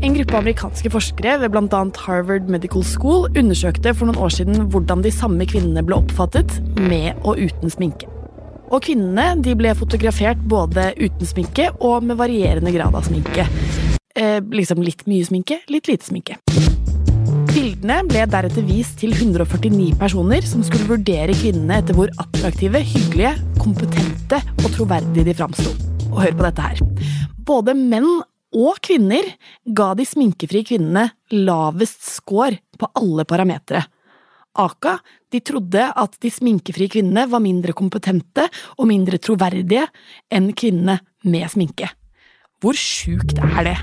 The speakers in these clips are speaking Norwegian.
En gruppe amerikanske forskere ved bl.a. Harvard Medical School undersøkte for noen år siden hvordan de samme kvinnene ble oppfattet med og uten sminke. Og kvinnene de ble fotografert både uten sminke og med varierende grad av sminke. Eh, liksom litt mye sminke, litt lite sminke. Bildene ble deretter vist til 149 personer som skulle vurdere kvinnene etter hvor attraktive, hyggelige, kompetente og troverdige de framsto. Og hør på dette her. Både menn og kvinner ga de sminkefrie kvinnene lavest score på alle parametere. Aka de trodde at de sminkefrie kvinnene var mindre kompetente og mindre troverdige enn kvinnene med sminke. Hvor sjukt er det?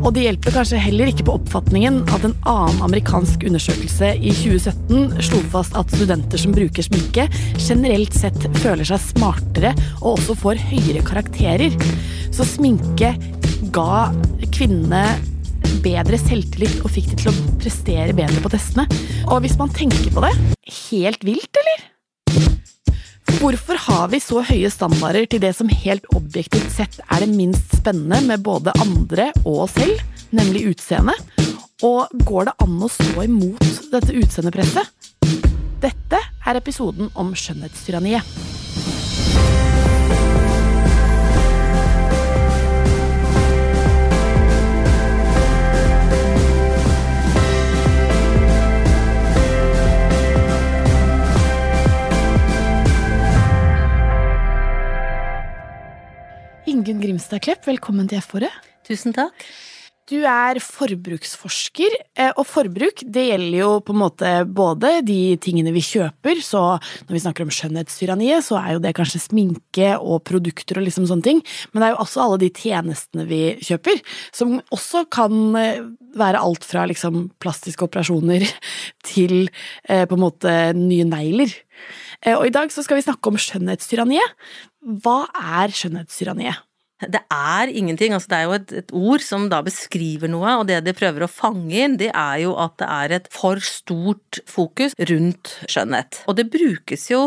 Og det hjelper kanskje heller ikke på oppfatningen at en annen amerikansk undersøkelse i 2017 slo fast at studenter som bruker sminke, generelt sett føler seg smartere og også får høyere karakterer. Så sminke ga kvinnene bedre selvtillit og fikk de til å prestere bedre på testene. Og hvis man tenker på det helt vilt, eller? Hvorfor har vi så høye standarder til det som helt objektivt sett er det minst spennende med både andre og oss selv, nemlig utseendet? Og går det an å stå imot dette utseendepresset? Dette er episoden om skjønnhetstyranniet. Grimstad Klepp, velkommen til F-ordet. Tusen takk. Du er forbruksforsker, eh, og forbruk det gjelder jo på en måte både de tingene vi kjøper, så når vi snakker om skjønnhetstyranniet, så er jo det kanskje sminke og produkter og liksom sånne ting, men det er jo også alle de tjenestene vi kjøper, som også kan eh, være alt fra liksom plastiske operasjoner til eh, på en måte nye negler. Og i dag så skal vi snakke om skjønnhetstyranniet. Hva er skjønnhetstyranniet? Det er ingenting. altså Det er jo et, et, ord som da beskriver noe, og det de prøver å fange inn, det er jo at det er et for stort fokus rundt skjønnhet. Og det brukes jo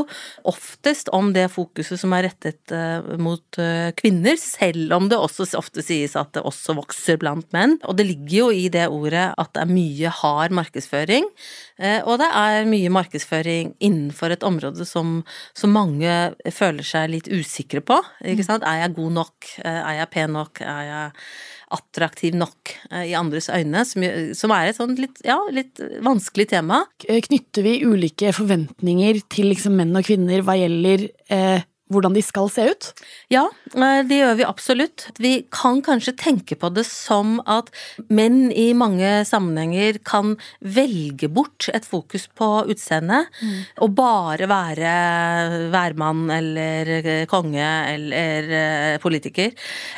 oftest om det fokuset som er rettet uh, mot uh, kvinner, selv om det også ofte sies at det også vokser blant menn. Og det ligger jo i det ordet at det er mye hard markedsføring, uh, og det er mye markedsføring innenfor et område som, som mange føler seg litt usikre på. ikke sant? Er jeg god nok? Eh, er jeg pen nok? Er jeg attraktiv nok eh, i andres øyne? Som, er et sånn litt, ja, litt vanskelig tema. Knytter vi ulike forventninger til liksom menn og kvinner hva gjelder eh, hvordan de skal se ut? Ja, eh, det gjør vi absolutt. Vi kan kanskje tenke på det som at menn i mange sammenhenger kan velge bort et fokus på utseendet mm. og bare være værmann eller konge eller eh, politiker.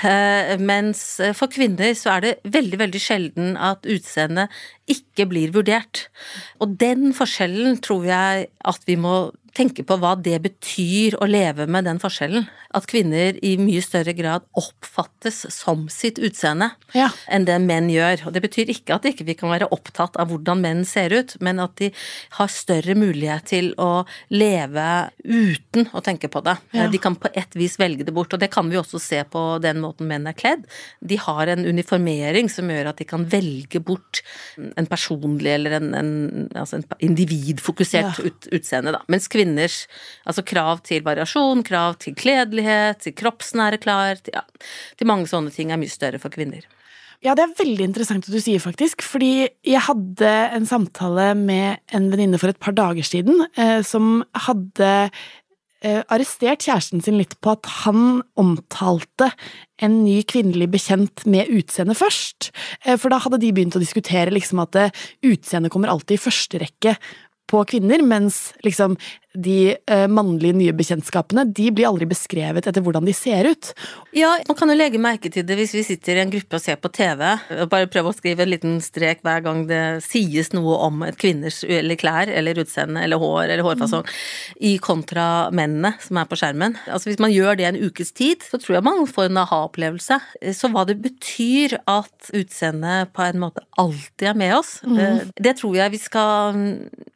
Eh, mens for kvinner så er det veldig, veldig sjelden at utseendet ikke blir vurdert. Og den forskjellen tror jeg at vi må tenke på hva det betyr å leve med den forskjellen. At kvinner i mye større grad oppfattes som sitt utseende ja. enn det menn gjør. Og det betyr ikke at ikke vi ikke kan være opptatt av hvordan menn ser ut, men at de har større mulighet til å leve uten å tenke på det. Ja. De kan på et vis velge det bort, og det kan vi også se på den måten menn er kledd. De har en uniformering som gjør at de kan velge bort en personlig eller en, en, altså en individfokusert ja. ut, utseende, da. Mens kvinner kvinners altså krav til variasjon, krav til kledelighet, til kroppsnære klær, til, ja, til mange sånne ting er mye større for kvinner. Ja, det er veldig interessant at du sier, faktisk. Fordi jeg hadde en samtale med en venninne for et par dager siden eh, som hadde eh, arrestert kjæresten sin litt på at han omtalte en ny kvinnelig bekjent med utseende først. Eh, for da hadde de begynt å diskutere liksom at eh, utseendet kommer alltid i første rekke på kvinner, mens liksom de uh, mannlige nye bekjentskapene de blir aldri beskrevet etter hvordan de ser ut. Ja, man kan jo legge merke til det hvis vi sitter i en gruppe og ser på TV, og bare prøve å skrive en liten strek hver gang det sies noe om et kvinners eller klær eller utseende eller hår eller hårfasong, mm. i kontra mennene som er på skjermen. Altså Hvis man gjør det en ukes tid, så tror jeg man får en aha-opplevelse. Så hva det betyr at utseendet på en måte alltid er med oss, mm. Eh, det tror jeg vi skal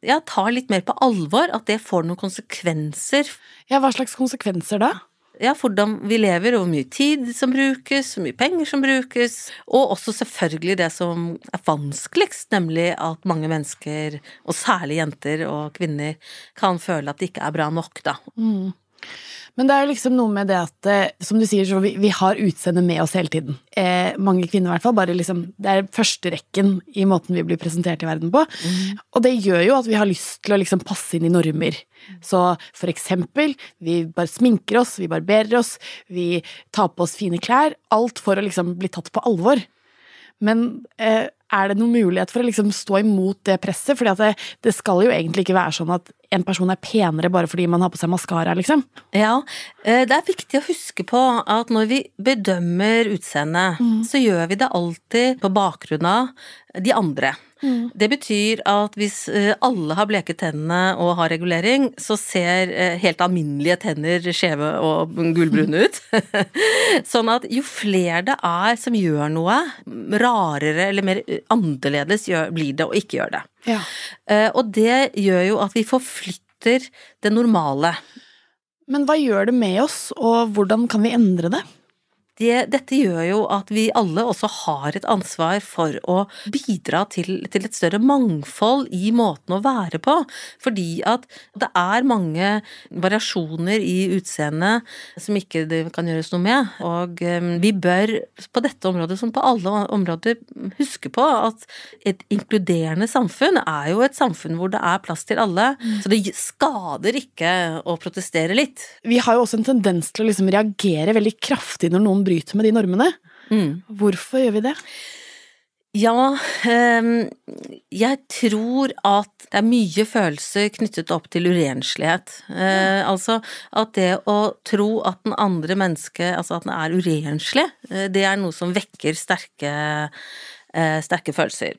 ja, ta litt mer på alvor. At det får noen konsekvenser. Ja, hva slags konsekvenser da? ja, hvordan vi lever, og hvor mye tid som brukes, hvor mye penger som brukes, og også selvfølgelig det som er vanskeligst, nemlig at mange mennesker, og særlig jenter og kvinner, kan føle at det ikke er bra nok, da. Mm. Men det er jo liksom noe med det at, eh, som du sier, så vi, vi har utseendet med oss hele tiden. Eh, mange kvinner i hvert fall. bare liksom, Det er førsterekken i måten vi blir presentert i verden på. Mm. Og det gjør jo at vi har lyst til å liksom passe inn i normer. Så for eksempel, vi bare sminker oss, vi barberer oss, vi tar på oss fine klær. Alt for å liksom bli tatt på alvor. Men eh, er det noen mulighet for å liksom stå imot det presset? For det, det, skal jo egentlig ikke være sånn at en person er penere bare fordi man har på seg maskara, liksom. Ja, eh, det er viktig å huske på at når vi bedømmer utseendet, mm. så gjør vi det alltid på bakgrunn av de andre. Mm. Det betyr at hvis eh, alle har bleket tennene og har regulering, så ser eh, helt alminnelige tenner skjeve og gullbrune ut. sånn at jo flere det er som gjør noe rarere eller mer annerledes, blir det å ikke gjøre det. Ja. Eh, og det gjør jo at vi forflytter det normale. Men hva gjør det med oss, og hvordan kan vi endre det? Det, dette gjør jo at vi alle også har et ansvar for å bidra til, til, et større mangfold i måten å være på. Fordi at det er mange variasjoner i utseendet som ikke det kan gjøres noe med. Og um, vi bør på dette området som på alle områder huske på at et inkluderende samfunn er jo et samfunn hvor det er plass til alle. Så det skader ikke å protestere litt. Vi har jo også en tendens til å liksom reagere veldig kraftig når noen bryter med de normene. Mm. Hvorfor gjør vi det? Ja, ehm, jeg tror at det er mye følelser knyttet opp til urenslighet. Eh, altså at det å tro at den andre mennesket, altså at den er urenslig, eh, det er noe som vekker sterke, eh, sterke følelser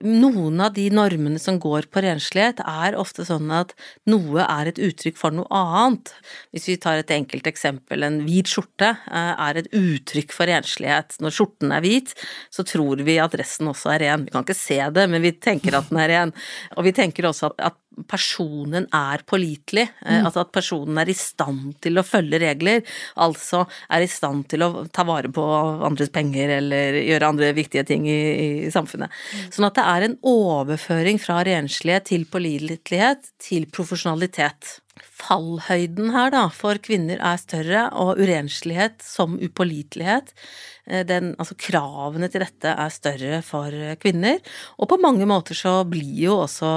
noen av de normene som går på renslighet, er ofte sånn at noe er et uttrykk for noe annet. Hvis vi tar et enkelt eksempel, en hvit skjorte eh, er et uttrykk for renslighet. Når skjorten er hvit, så tror vi at resten også er ren. Vi kan ikke se det, men vi tenker at den er ren. Og vi tenker også at, at personen er pålitelig, eh, mm. altså at personen er i stand til å følge regler, altså er i stand til å ta vare på andres penger eller gjøre andre viktige ting i, i samfunnet. Mm. Sånn at det er en overføring fra renslighet til pålitelighet til profesjonalitet. Fallhøyden her da, for kvinner er større, og urenslighet som upålitelighet eh, den, altså Kravene til dette er større for kvinner, og på mange måter så blir jo også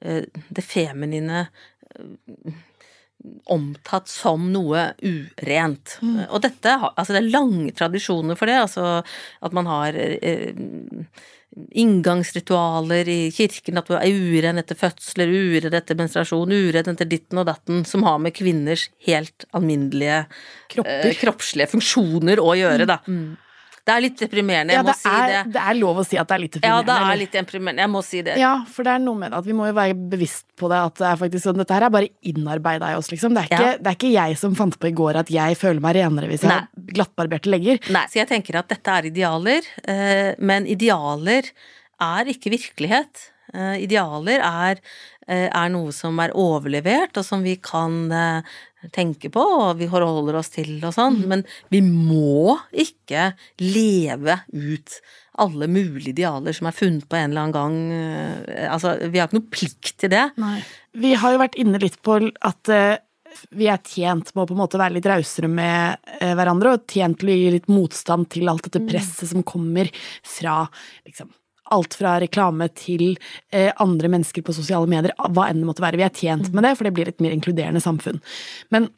det feminine eh, omtatt som noe urent. Mm. Og dette, altså det er lange tradisjoner for det, altså at man har eh, inngangsritualer i kirken, at du er uren etter fødsler, uren etter menstruasjon, uren etter ditten og datten, som har med kvinners helt alminnelige eh, kroppslige funksjoner å gjøre, da. Mm. Det er litt deprimerende, jeg ja, må si er, det. Det er lov å si at det er litt deprimerende. Ja, det er litt deprimerende, jeg må si det. Ja, for det er noe med det at vi må jo være bevisst på det, at det er faktisk sånn, dette her er bare innarbeida i oss, liksom. Det er, ikke, ja. det er, ikke, jeg som fant på i går at jeg føler meg renere hvis jeg Nei. har glattbarberte legger. Nei, så jeg tenker at dette er idealer, eh, men idealer er ikke virkelighet. Eh, idealer er, eh, er noe som er overlevert, og som vi kan tenker på, og vi holder oss til og sånn, mm. men vi må ikke leve ut alle mulige idealer som er funnet på en eller annen gang. Eh, altså, vi har ikke noe plikt til det. Nei. Vi har jo vært inne litt på at uh, vi er tjent med å på en måte være litt rausere med uh, hverandre, og tjent til å gi litt motstand til alt dette mm. presset mm. som kommer fra liksom alt fra reklame til eh, andre mennesker på sosiale medier, hva enn det måtte være. Vi er tjent med det, for det blir et mer inkluderende samfunn. Men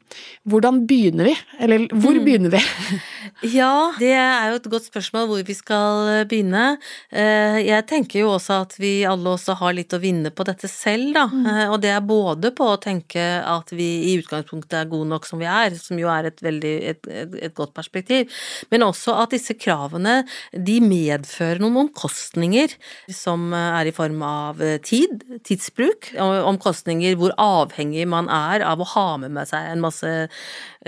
hvordan begynner vi? Eller hvor mm. begynner vi? ja, det er jo et godt spørsmål hvor vi skal eh, begynne. Eh, jeg tenker jo også at vi alle også har litt å vinne på dette selv, da. Mm. Eh, og det er både på å tenke at vi i utgangspunktet er gode nok som vi er, som jo er et veldig et, et, et godt perspektiv, men også at disse kravene de medfører noen omkostninger omkostninger som eh, er i form av eh, tid, tidsbruk, omkostninger hvor avhengig man er av å ha med seg en masse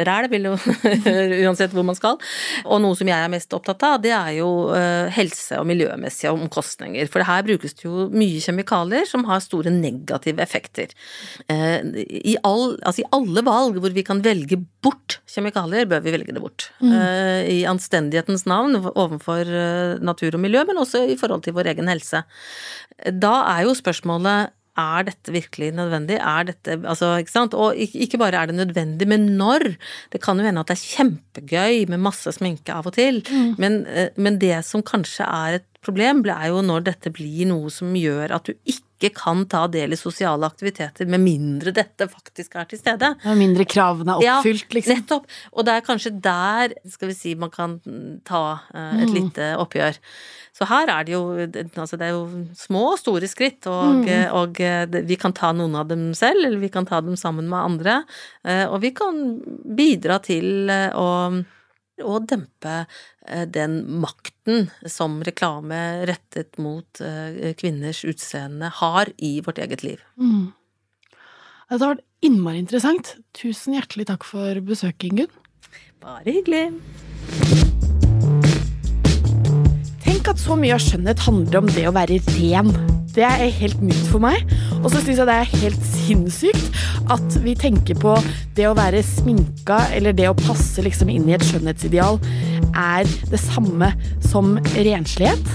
ræl, vil jo uansett hvor man skal. Og noe som jeg er mest opptatt av, det er jo uh, helse- og miljømessige omkostninger. For her brukes det jo mye kjemikalier som har store negative effekter. Uh, i, all, altså, I alle valg hvor vi kan velge bort kjemikalier, bør vi velge det bort. Mm. Uh, I anstendighetens navn overfor natur og miljø, men også i forhold til vår egen helse. Da er jo spørsmålet er dette virkelig nødvendig? Er dette Altså, ikke sant? Og ikke bare er det nødvendig, men når? Det kan jo hende at det er kjempegøy med masse sminke av og til, mm. men, eh, men, det som kanskje er et problem, er jo når dette blir noe som gjør at du ikke ikke kan ta del i sosiale aktiviteter med mindre dette faktisk er til stede. Med mindre kravene er oppfylt, ja, liksom. Nettopp. Og det er kanskje der, skal vi si, man kan ta uh, et mm. lite oppgjør. Så her er det jo altså det er jo små og store skritt, og, mm. og, og vi kan ta noen av dem selv, eller vi kan ta dem sammen med andre. Og vi kan bidra til å og dempe eh, den makten som reklame rettet mot eh, kvinners utseende har i vårt eget liv. Mm. Det har vært innmari interessant. Tusen hjertelig takk for besøket, Ingunn. Bare hyggelig. Tenk at så mye av skjønnhet handler om det å være ren. Det er helt nytt for meg. Og så syns jeg det er helt sinnssykt at vi tenker på det å være sminka eller det å passe liksom inn i et skjønnhetsideal er det samme som renslighet.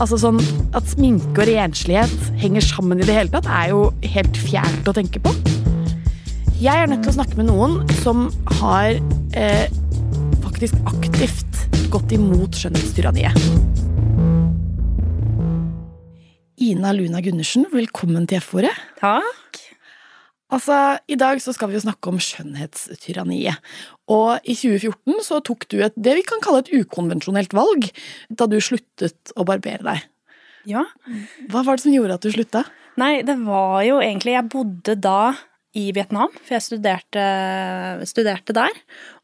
Altså sånn At sminke og renslighet henger sammen i det hele tatt, er jo helt fjernt å tenke på. Jeg er nødt til å snakke med noen som har eh, faktisk aktivt gått imot skjønnhetstyranniet. Ina Luna Gundersen, velkommen til F-ordet. Takk. Altså, I dag så skal vi jo snakke om skjønnhetstyranniet. Og i 2014 så tok du et, det vi kan kalle et ukonvensjonelt valg da du sluttet å barbere deg. Ja. Hva var det som gjorde at du slutta? Nei, det var jo egentlig Jeg bodde da i Vietnam, for jeg studerte, studerte der.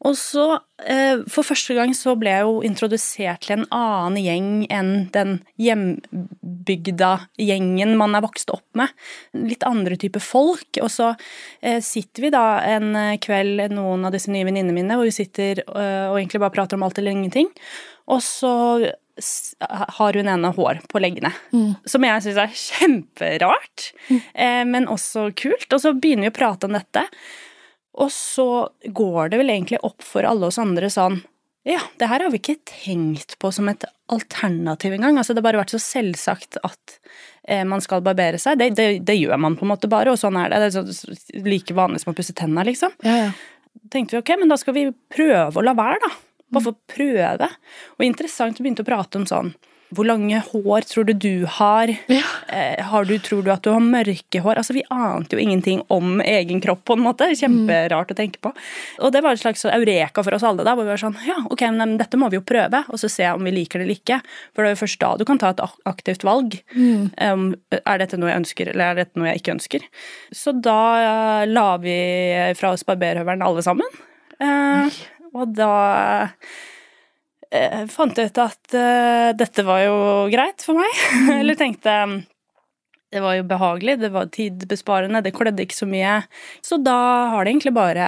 Og så, eh, for første gang, så ble jeg jo introdusert til en annen gjeng enn den hjembygda gjengen man er vokst opp med. Litt andre typer folk. Og så eh, sitter vi da en kveld, noen av disse nye venninnene mine, hvor vi sitter eh, og egentlig bare prater om alt eller ingenting. Og så har hun ene hår på leggene. Mm. Som jeg syns er kjemperart, mm. eh, men også kult. Og så begynner vi å prate om dette. Og så går det vel egentlig opp for alle oss andre sånn Ja, det her har vi ikke tenkt på som et alternativ engang. Altså, det har bare vært så selvsagt at eh, man skal barbere seg. Det, det, det, gjør man på en måte bare, og sånn er det. Det er så, like vanlig som å pusse tenna, liksom. Ja, ja. tenkte vi ok, men da skal vi prøve å la være, da. Bare for å prøve. Og interessant, å begynne å prate om sånn hvor lange hår tror du du har? Ja. Eh, har du, tror du at du har mørke hår? Altså, Vi ante jo ingenting om egen kropp, på en måte. Kjemperart å tenke på. Og det var et slags eureka for oss alle. da, hvor vi var sånn, ja, ok, men Dette må vi jo prøve, og så se om vi liker det eller ikke. For det er jo først da du kan ta et aktivt valg. Mm. Um, er dette noe jeg ønsker, eller er dette noe jeg ikke ønsker? Så da uh, la vi fra oss barberhøvelen alle sammen. Uh, og da eh, fant jeg ut at eh, dette var jo greit for meg. Mm. Eller tenkte det var jo behagelig, det var tidbesparende, det klødde ikke så mye. Så da har det egentlig bare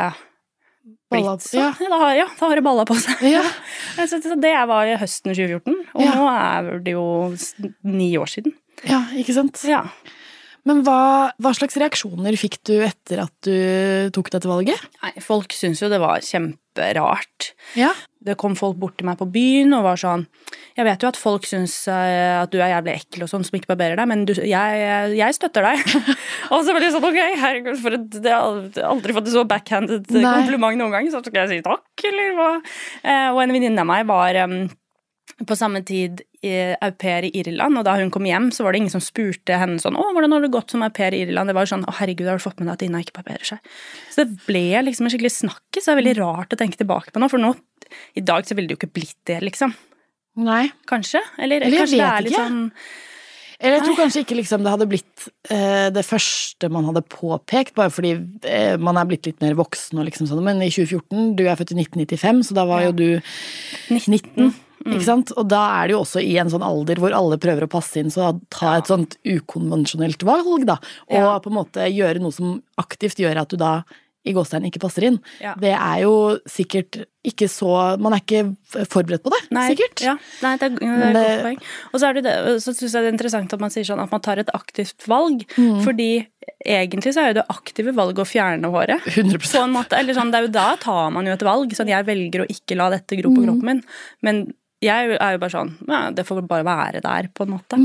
blitt sånn. Ja. Ja, da har, ja, da har det balla på seg. Ja. så det var høsten 2014, og nå er det jo ni år siden. Ja, ikke sant? Ja. Men hva, hva, slags reaksjoner fikk du etter at du tok dette valget? Nei, Folk syntes jo det var kjemperart. Ja. Det kom folk bort til meg på byen og var sånn Jeg vet jo at folk syns eh, at du er jævlig ekkel og sånn som ikke barberer deg, men du, jeg, jeg, støtter deg. og så var det sånn ok, herregud, for et, jeg har aldri fått et så backhanded Nei. kompliment noen gang, så skal jeg si takk, eller hva? Eh, og en venninne av meg var på samme tid au pair i Irland, og da hun kom hjem, så var det ingen som spurte henne sånn 'Å, hvordan har det gått som au pair i Irland?' Det var sånn 'Å, herregud, har du fått med deg at Ina ikke barberer seg?' Så det ble liksom en skikkelig snakkis. Det er veldig rart å tenke tilbake på nå, for nå i dag så ville det jo ikke blitt det, liksom. Nei. Kanskje? Eller, Eller kanskje det er litt ikke. sånn eller jeg tror kanskje ikke liksom det hadde blitt eh, det første man hadde påpekt, bare fordi eh, man er blitt litt mer voksen og liksom sånn, men i 2014, du er født i 1995, så da var jo du 19. Mm. Ikke sant? Og da er det jo også i en sånn alder hvor alle prøver å passe inn, så ta et sånt ukonvensjonelt valg, da. Og ja. på en måte gjøre noe som aktivt gjør at du da i gåstein ikke passer inn, Ja. det er jo sikkert ikke så Man er ikke forberedt på det, Nei, sikkert. Ja, nei, det er, det er et det- godt poeng. Og så, det det, så syns jeg det er interessant at man sier sånn at man tar et aktivt valg. Mm. Fordi egentlig så er jo det aktive valget å fjerne håret. 100 På en måte, eller sånn, det er jo Da tar man jo et valg. Sånn, jeg velger å ikke la dette gro på kroppen min. Men jeg er jo bare sånn ja, Det får bare være der, på en måte.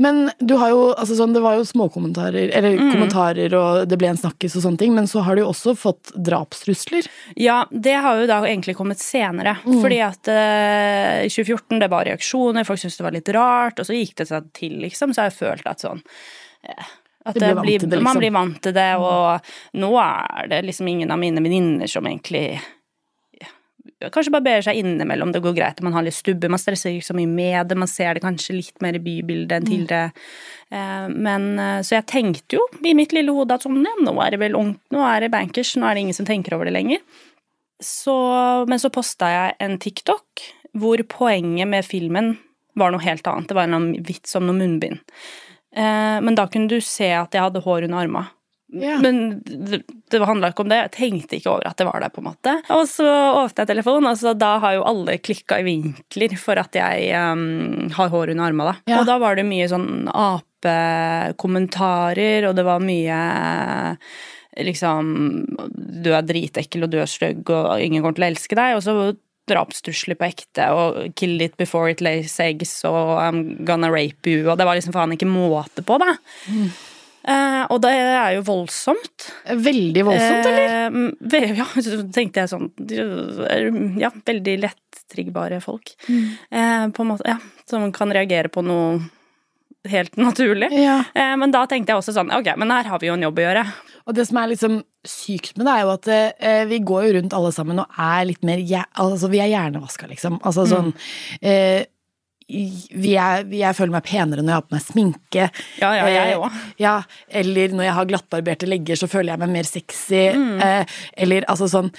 Men du har jo, altså sånn, det var jo småkommentarer, eller kommentarer, og det ble en snakkis og sånne ting, men så har du jo også fått drapstrusler. Ja, det har jo da egentlig kommet senere. Fordi at eh, i 2014 det var reaksjoner, folk syntes det var litt rart, og så gikk det seg til, liksom. Så har jeg følt at sånn eh, at Det blir det, liksom. Man blir vant til det, og nå er det liksom ingen av mine venninner som egentlig Kanskje barberer seg innimellom, det går greit man har litt stubber. Man stresser ikke så mye med det, man ser det kanskje litt mer i bybildet enn tidligere. Eh, Men, eh, så jeg tenkte jo i mitt lille hode at sånn, ja, nå er det vel ungt, nå er det bankers, nå er det ingen som tenker over det lenger. Så, men så posta jeg en TikTok hvor poenget med filmen var noe helt annet. Det var en vits om noe munnbind. Eh, men da kunne du se at jeg hadde hår under arma. Ja. Men det, det handla ikke om det. Jeg tenkte ikke over at det var der. på en måte. Og så åpnet jeg telefonen, og altså, da har jo alle klikka i vinkler for at jeg um, har hår under armene. Ja. Og da var det mye sånn apekommentarer, og det var mye liksom Du er dritekkel, og du er stygg, og ingen kommer til å elske deg. Og så drapstrusler på ekte, og 'kill it before it lays eggs', og 'I'm gonna rape you', og det var liksom faen ikke måte på, da. Eh, og det er jo voldsomt. Veldig voldsomt, eller? Eh, ja, så tenkte jeg sånn Ja, veldig lettriggbare folk. Mm. Eh, på en måte, ja, Som kan reagere på noe helt naturlig. Ja. Eh, men da tenkte jeg også sånn Ok, men her har vi jo en jobb å gjøre. Og det som er liksom sykt med det, er jo at eh, vi går jo rundt alle sammen og er litt mer ja, Altså, vi er hjernevaska, liksom. Altså sånn eh, vi er, jeg føler meg penere når jeg har på meg sminke. Ja, ja, jeg Eh, òg. Ja, eller når jeg har glattbarberte legger, så føler jeg meg mer sexy. Mm. eller altså sånn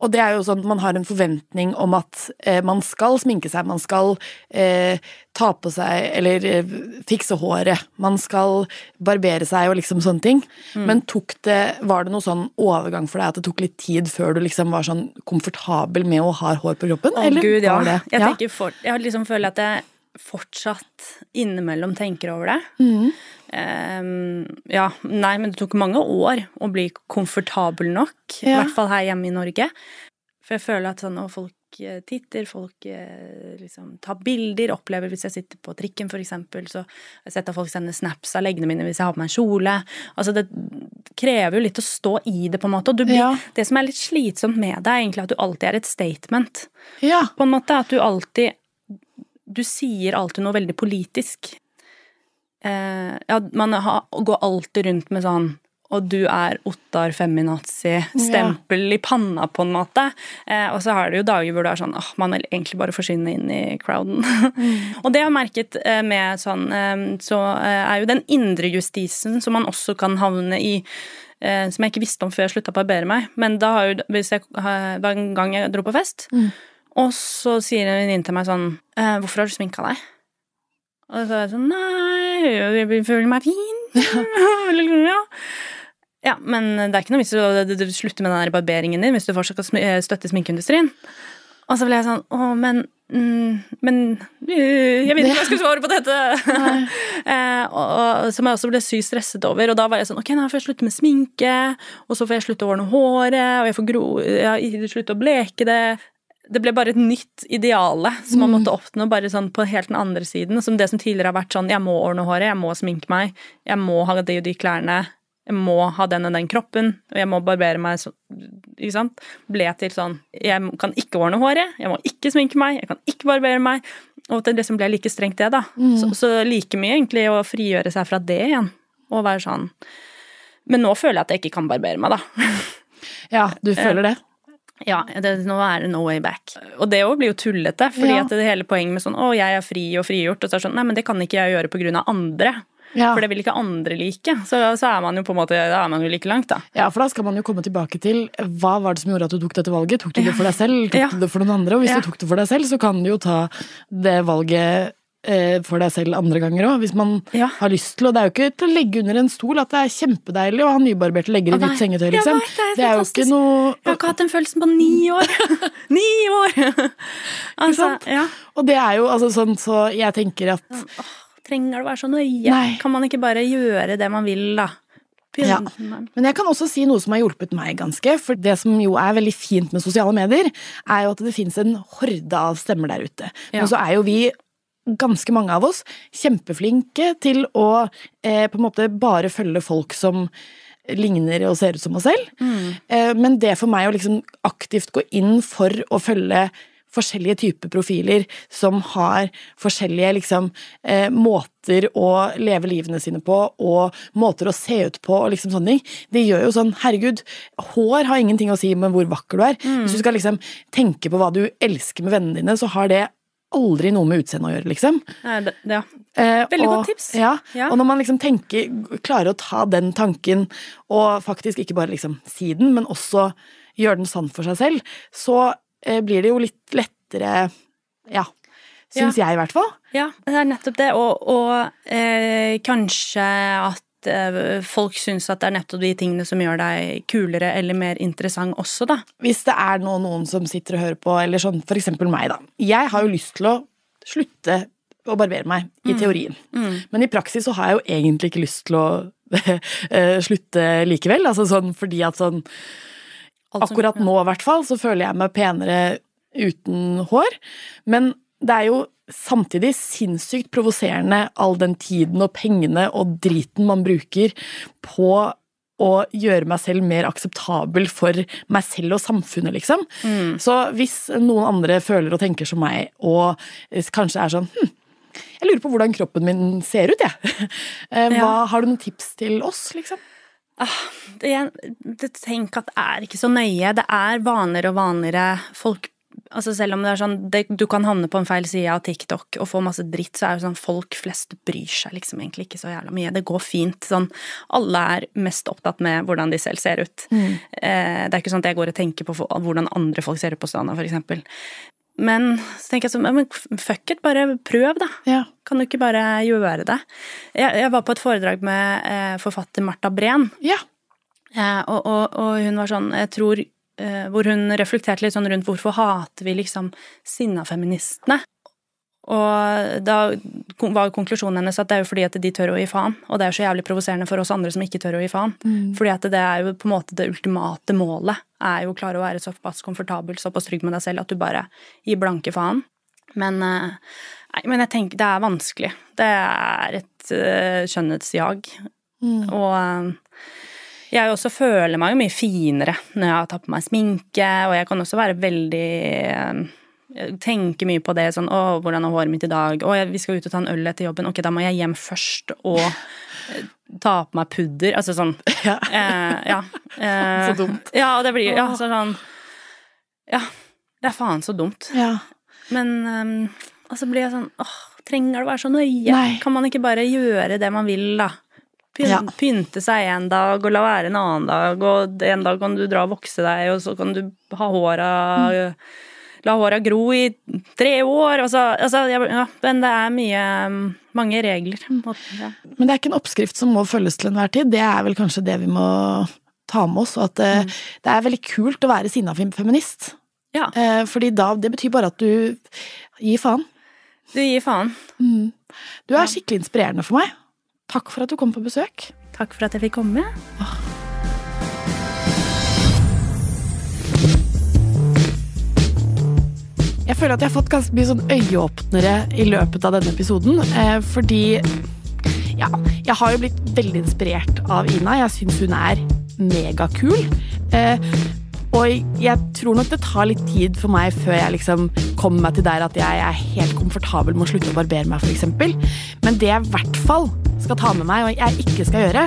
Og det er jo sånn at man har en forventning om at eh, man skal sminke seg, man skal eh, ta på seg Eller eh, fikse håret, man skal barbere seg og liksom sånne ting. Men tok det, var det noe sånn overgang for deg at det tok litt tid før du liksom var sånn komfortabel med å ha hår på kroppen? Å gud, ja. det Jeg, ja? for, jeg liksom føler at jeg fortsatt innimellom tenker over det. Mhm. Ehm, ja, nei, men det tok mange år å bli komfortabel nok. I hvert fall her hjemme i Norge. For jeg føler at sånn, og folk eh, titter, folk eh, liksom tar bilder, opplever hvis jeg sitter på trikken for eksempel, så har jeg sett at folk sender snaps av leggene mine hvis jeg har på meg en kjole. Altså det krever jo litt å stå i det, på en måte. Og du blir, Ja. det som er litt slitsomt med det, er egentlig at du alltid er et statement Ja. på en måte at du alltid Du sier alltid noe veldig politisk. Eh, ja, man har, går alltid rundt med sånn og du er Ottar feminazi, stempel i panna, på en måte. Eh, og så har du jo dager hvor du er sånn åh, man vil egentlig bare forsvinne inn i crowden. og det jeg har merket eh, med sånn, eh, så eh, er jo den indre justisen som man også kan havne i, som jeg ikke visste om før jeg slutta å barbere meg. Men da har jo, hvis jeg, var en gang jeg dro på fest, og så sier en venninne til meg sånn eh, 'Hvorfor har du sminka deg?' Og så er jeg sånn Nei, jeg føler meg fin. ja. ja, men det er ikke noe vits i å slutte med den der barberingen din hvis du fortsatt skal eh, støtte sminkeindustrien. Og så ble jeg sånn Å, men mm, Men øh, jeg vet ikke hva jeg skal svare på dette! eh, og, og, som jeg også ble sykt stresset over. Og da var jeg sånn Ok, nå får jeg slutte med sminke, og så får jeg slutte å ordne håret, og jeg får gro, jeg slutte å bleke det. Det ble bare et nytt ideale som man måtte oppnå bare sånn på helt den andre siden. Som det som tidligere har vært sånn Jeg må ordne håret, jeg må sminke meg, jeg må ha de og de klærne, jeg må ha den og den kroppen, og jeg må barbere meg så, Ikke sant? Ble til sånn Jeg kan ikke ordne håret, jeg må ikke sminke meg, jeg kan ikke barbere meg. Og at det liksom ble like strengt, det, da. Så, så like mye egentlig å frigjøre seg fra det igjen. Og være sånn Men nå føler jeg at jeg ikke kan barbere meg, da. ja, du føler det? Ja, det, nå er det no way back. Og det òg blir jo tullete, fordi Ja. at det hele poenget med sånn 'Å, jeg er fri og frigjort', og så er det sånn Nei, men det kan ikke jeg gjøre på grunn av andre. Ja. For det vil ikke andre like. Så, så er man jo på en måte Da er man jo like langt, da. Ja, for da skal man jo komme tilbake til hva var det som gjorde at du tok dette valget. Tok du det for deg selv, tok Ja. du det for noen andre? Og hvis Ja. du tok det for deg selv, så kan du jo ta det valget for deg selv andre ganger òg, hvis man Ja. har lyst til. Og det er jo ikke til å legge under en stol at det er kjempedeilig å ha nybarberte legger i nei. nytt sengetøy, liksom. vet, det er det er jo ikke noe Jeg har ikke hatt den følelsen på ni år! ni år! altså, ja. Og det er jo altså sånn, så jeg tenker at Trenger det å være så nøye? Nei. Kan man ikke bare gjøre det man vil, da? Ja. Men jeg kan også si noe som har hjulpet meg ganske. For det som jo er veldig fint med sosiale medier, er jo at det fins en horde av stemmer der ute. Ja. Men så er jo vi, ganske mange av oss, kjempeflinke til å eh, på en måte bare følge folk som ligner og ser ut som oss selv. Mm. Eh, men det for meg å liksom aktivt gå inn for å følge forskjellige typer profiler som har forskjellige liksom, eh, måter å leve livene sine på, og måter å se ut på, og liksom sånne ting. Det gjør jo sånn, herregud, hår har ingenting å si med hvor vakker du er. Mm. Hvis du skal liksom tenke på hva du elsker med vennene dine, så har det aldri noe med utseendet å gjøre, liksom. Nei, det, ja. Eh, Veldig og, godt tips. Ja, Ja. og når man liksom tenker, klarer å ta den tanken, og faktisk ikke bare liksom si den, men også gjøre den sann for seg selv, så eh, blir det jo litt lettere, ja, syns jeg i hvert fall. Ja, det er nettopp det. Og, og eh, kanskje at folk syns at det er nettopp de tingene som gjør deg kulere eller mer interessant også, da. Hvis det er nå noen som sitter og hører på, eller sånn for eksempel meg, da. Jeg har jo lyst til å slutte å barbere meg, i teorien. Men i praksis så har jeg jo egentlig ikke lyst til å eh, slutte likevel. Altså sånn fordi at sånn Akkurat nå i hvert fall så føler jeg meg penere uten hår. Men det er jo samtidig sinnssykt provoserende all den tiden og pengene og driten man bruker på å gjøre meg selv mer akseptabel for meg selv og samfunnet, liksom. Så hvis noen andre føler og tenker som meg, og kanskje er sånn hm, jeg lurer på hvordan kroppen min ser ut, jeg. Eh, Hva, Ja. Har du noen tips til oss, liksom? det, det, Tenk at det er ikke så nøye. Det er vanligere og vanligere. Folk altså Selv om det er sånn det, du kan havne på en feil side av TikTok og få masse dritt, så er det sånn folk flest bryr seg liksom egentlig ikke så jævla mye. Det går fint. Sånn, alle er mest opptatt med hvordan de selv ser ut. Eh, det er ikke sånn at jeg går og tenker på hvordan andre folk ser ut på stranda, eksempel. Men så tenker jeg sånn, men fuck it, bare prøv, da. Ja. Kan du ikke bare gjøre det? Jeg, jeg var på et foredrag med eh, forfatter Marta Breen, Ja. eh, og, og, og hun var sånn, jeg tror Hvor hun reflekterte litt sånn rundt hvorfor hater vi liksom sinna feministene. Og da var konklusjonen hennes at det er jo fordi at de tør å gi faen. Og det er jo så jævlig provoserende for oss andre som ikke tør å gi faen. Fordi at det er jo på en måte det ultimate målet. Er jo å klare å være såpass komfortabel, såpass trygg med deg selv at du bare gir blanke faen. Men, eh, nei, men jeg tenker det er vanskelig. Det er et uh, skjønnhetsjag. Og eh, jeg også føler meg jo mye finere når jeg har tatt på meg sminke, og jeg kan også være veldig eh, tenker mye på det, sånn 'Å, hvordan er håret mitt i dag?' 'Å, vi skal ut og ta en øl etter jobben.' Ok, da må jeg hjem først og eh, ta på meg pudder. Altså sånn Ja. eh, Ja. Eh, Så dumt. Ja, det blir Ja, så sånn Ja. Det er faen så dumt. ja. Men um, og så blir jeg sånn åh, trenger det å være så nøye? Nei. Kan man ikke bare gjøre det man vil, da? Pyn, Ja. Pynte seg en dag, og la være en annen dag, og en dag kan du dra og vokse deg, og så kan du ha håra La håra gro i tre år, og så Altså, ja, men det er mye um, Mange regler. Og, ja. Men det er ikke en oppskrift som må følges til enhver tid. Det er vel kanskje det vi må ta med oss. Og at mm. det er veldig kult å være sinna feminist. ja. Eh, fordi da, det betyr bare at du gir faen. Du gir faen. Du er skikkelig inspirerende for meg. Takk for at du kom på besøk. Takk for at jeg fikk komme. Jeg føler at jeg har fått ganske mye sånn øyeåpnere i løpet av denne episoden. Eh, fordi ja, jeg har jo blitt veldig inspirert av Ina. Jeg syns hun er megakul. Eh, og jeg tror nok det tar litt tid for meg før jeg liksom kommer meg til der at jeg er helt komfortabel med å slutte å barbere meg, f.eks. Men det jeg i hvert fall skal ta med meg, og jeg ikke skal gjøre,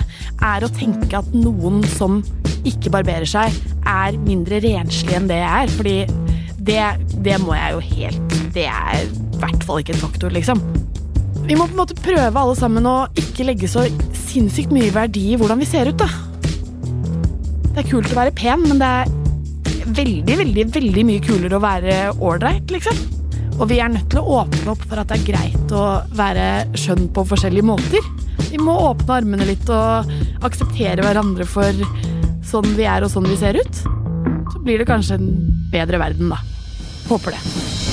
er å tenke at noen som ikke barberer seg, er mindre renslig enn det jeg er. Fordi det, det må jeg jo helt Det er i hvert fall ikke en faktor, liksom. Vi må på en måte prøve alle sammen å ikke legge så sinnssykt mye verdi i hvordan vi ser ut, da. Det er kult å være pen, men det er veldig, veldig, veldig mye kulere å være ålreit, liksom. Og vi er nødt til å åpne opp for at det er greit å være skjønn på forskjellige måter. Vi må åpne armene litt og akseptere hverandre for sånn vi er og sånn vi ser ut. Så blir det kanskje en bedre verden, da. Håper det.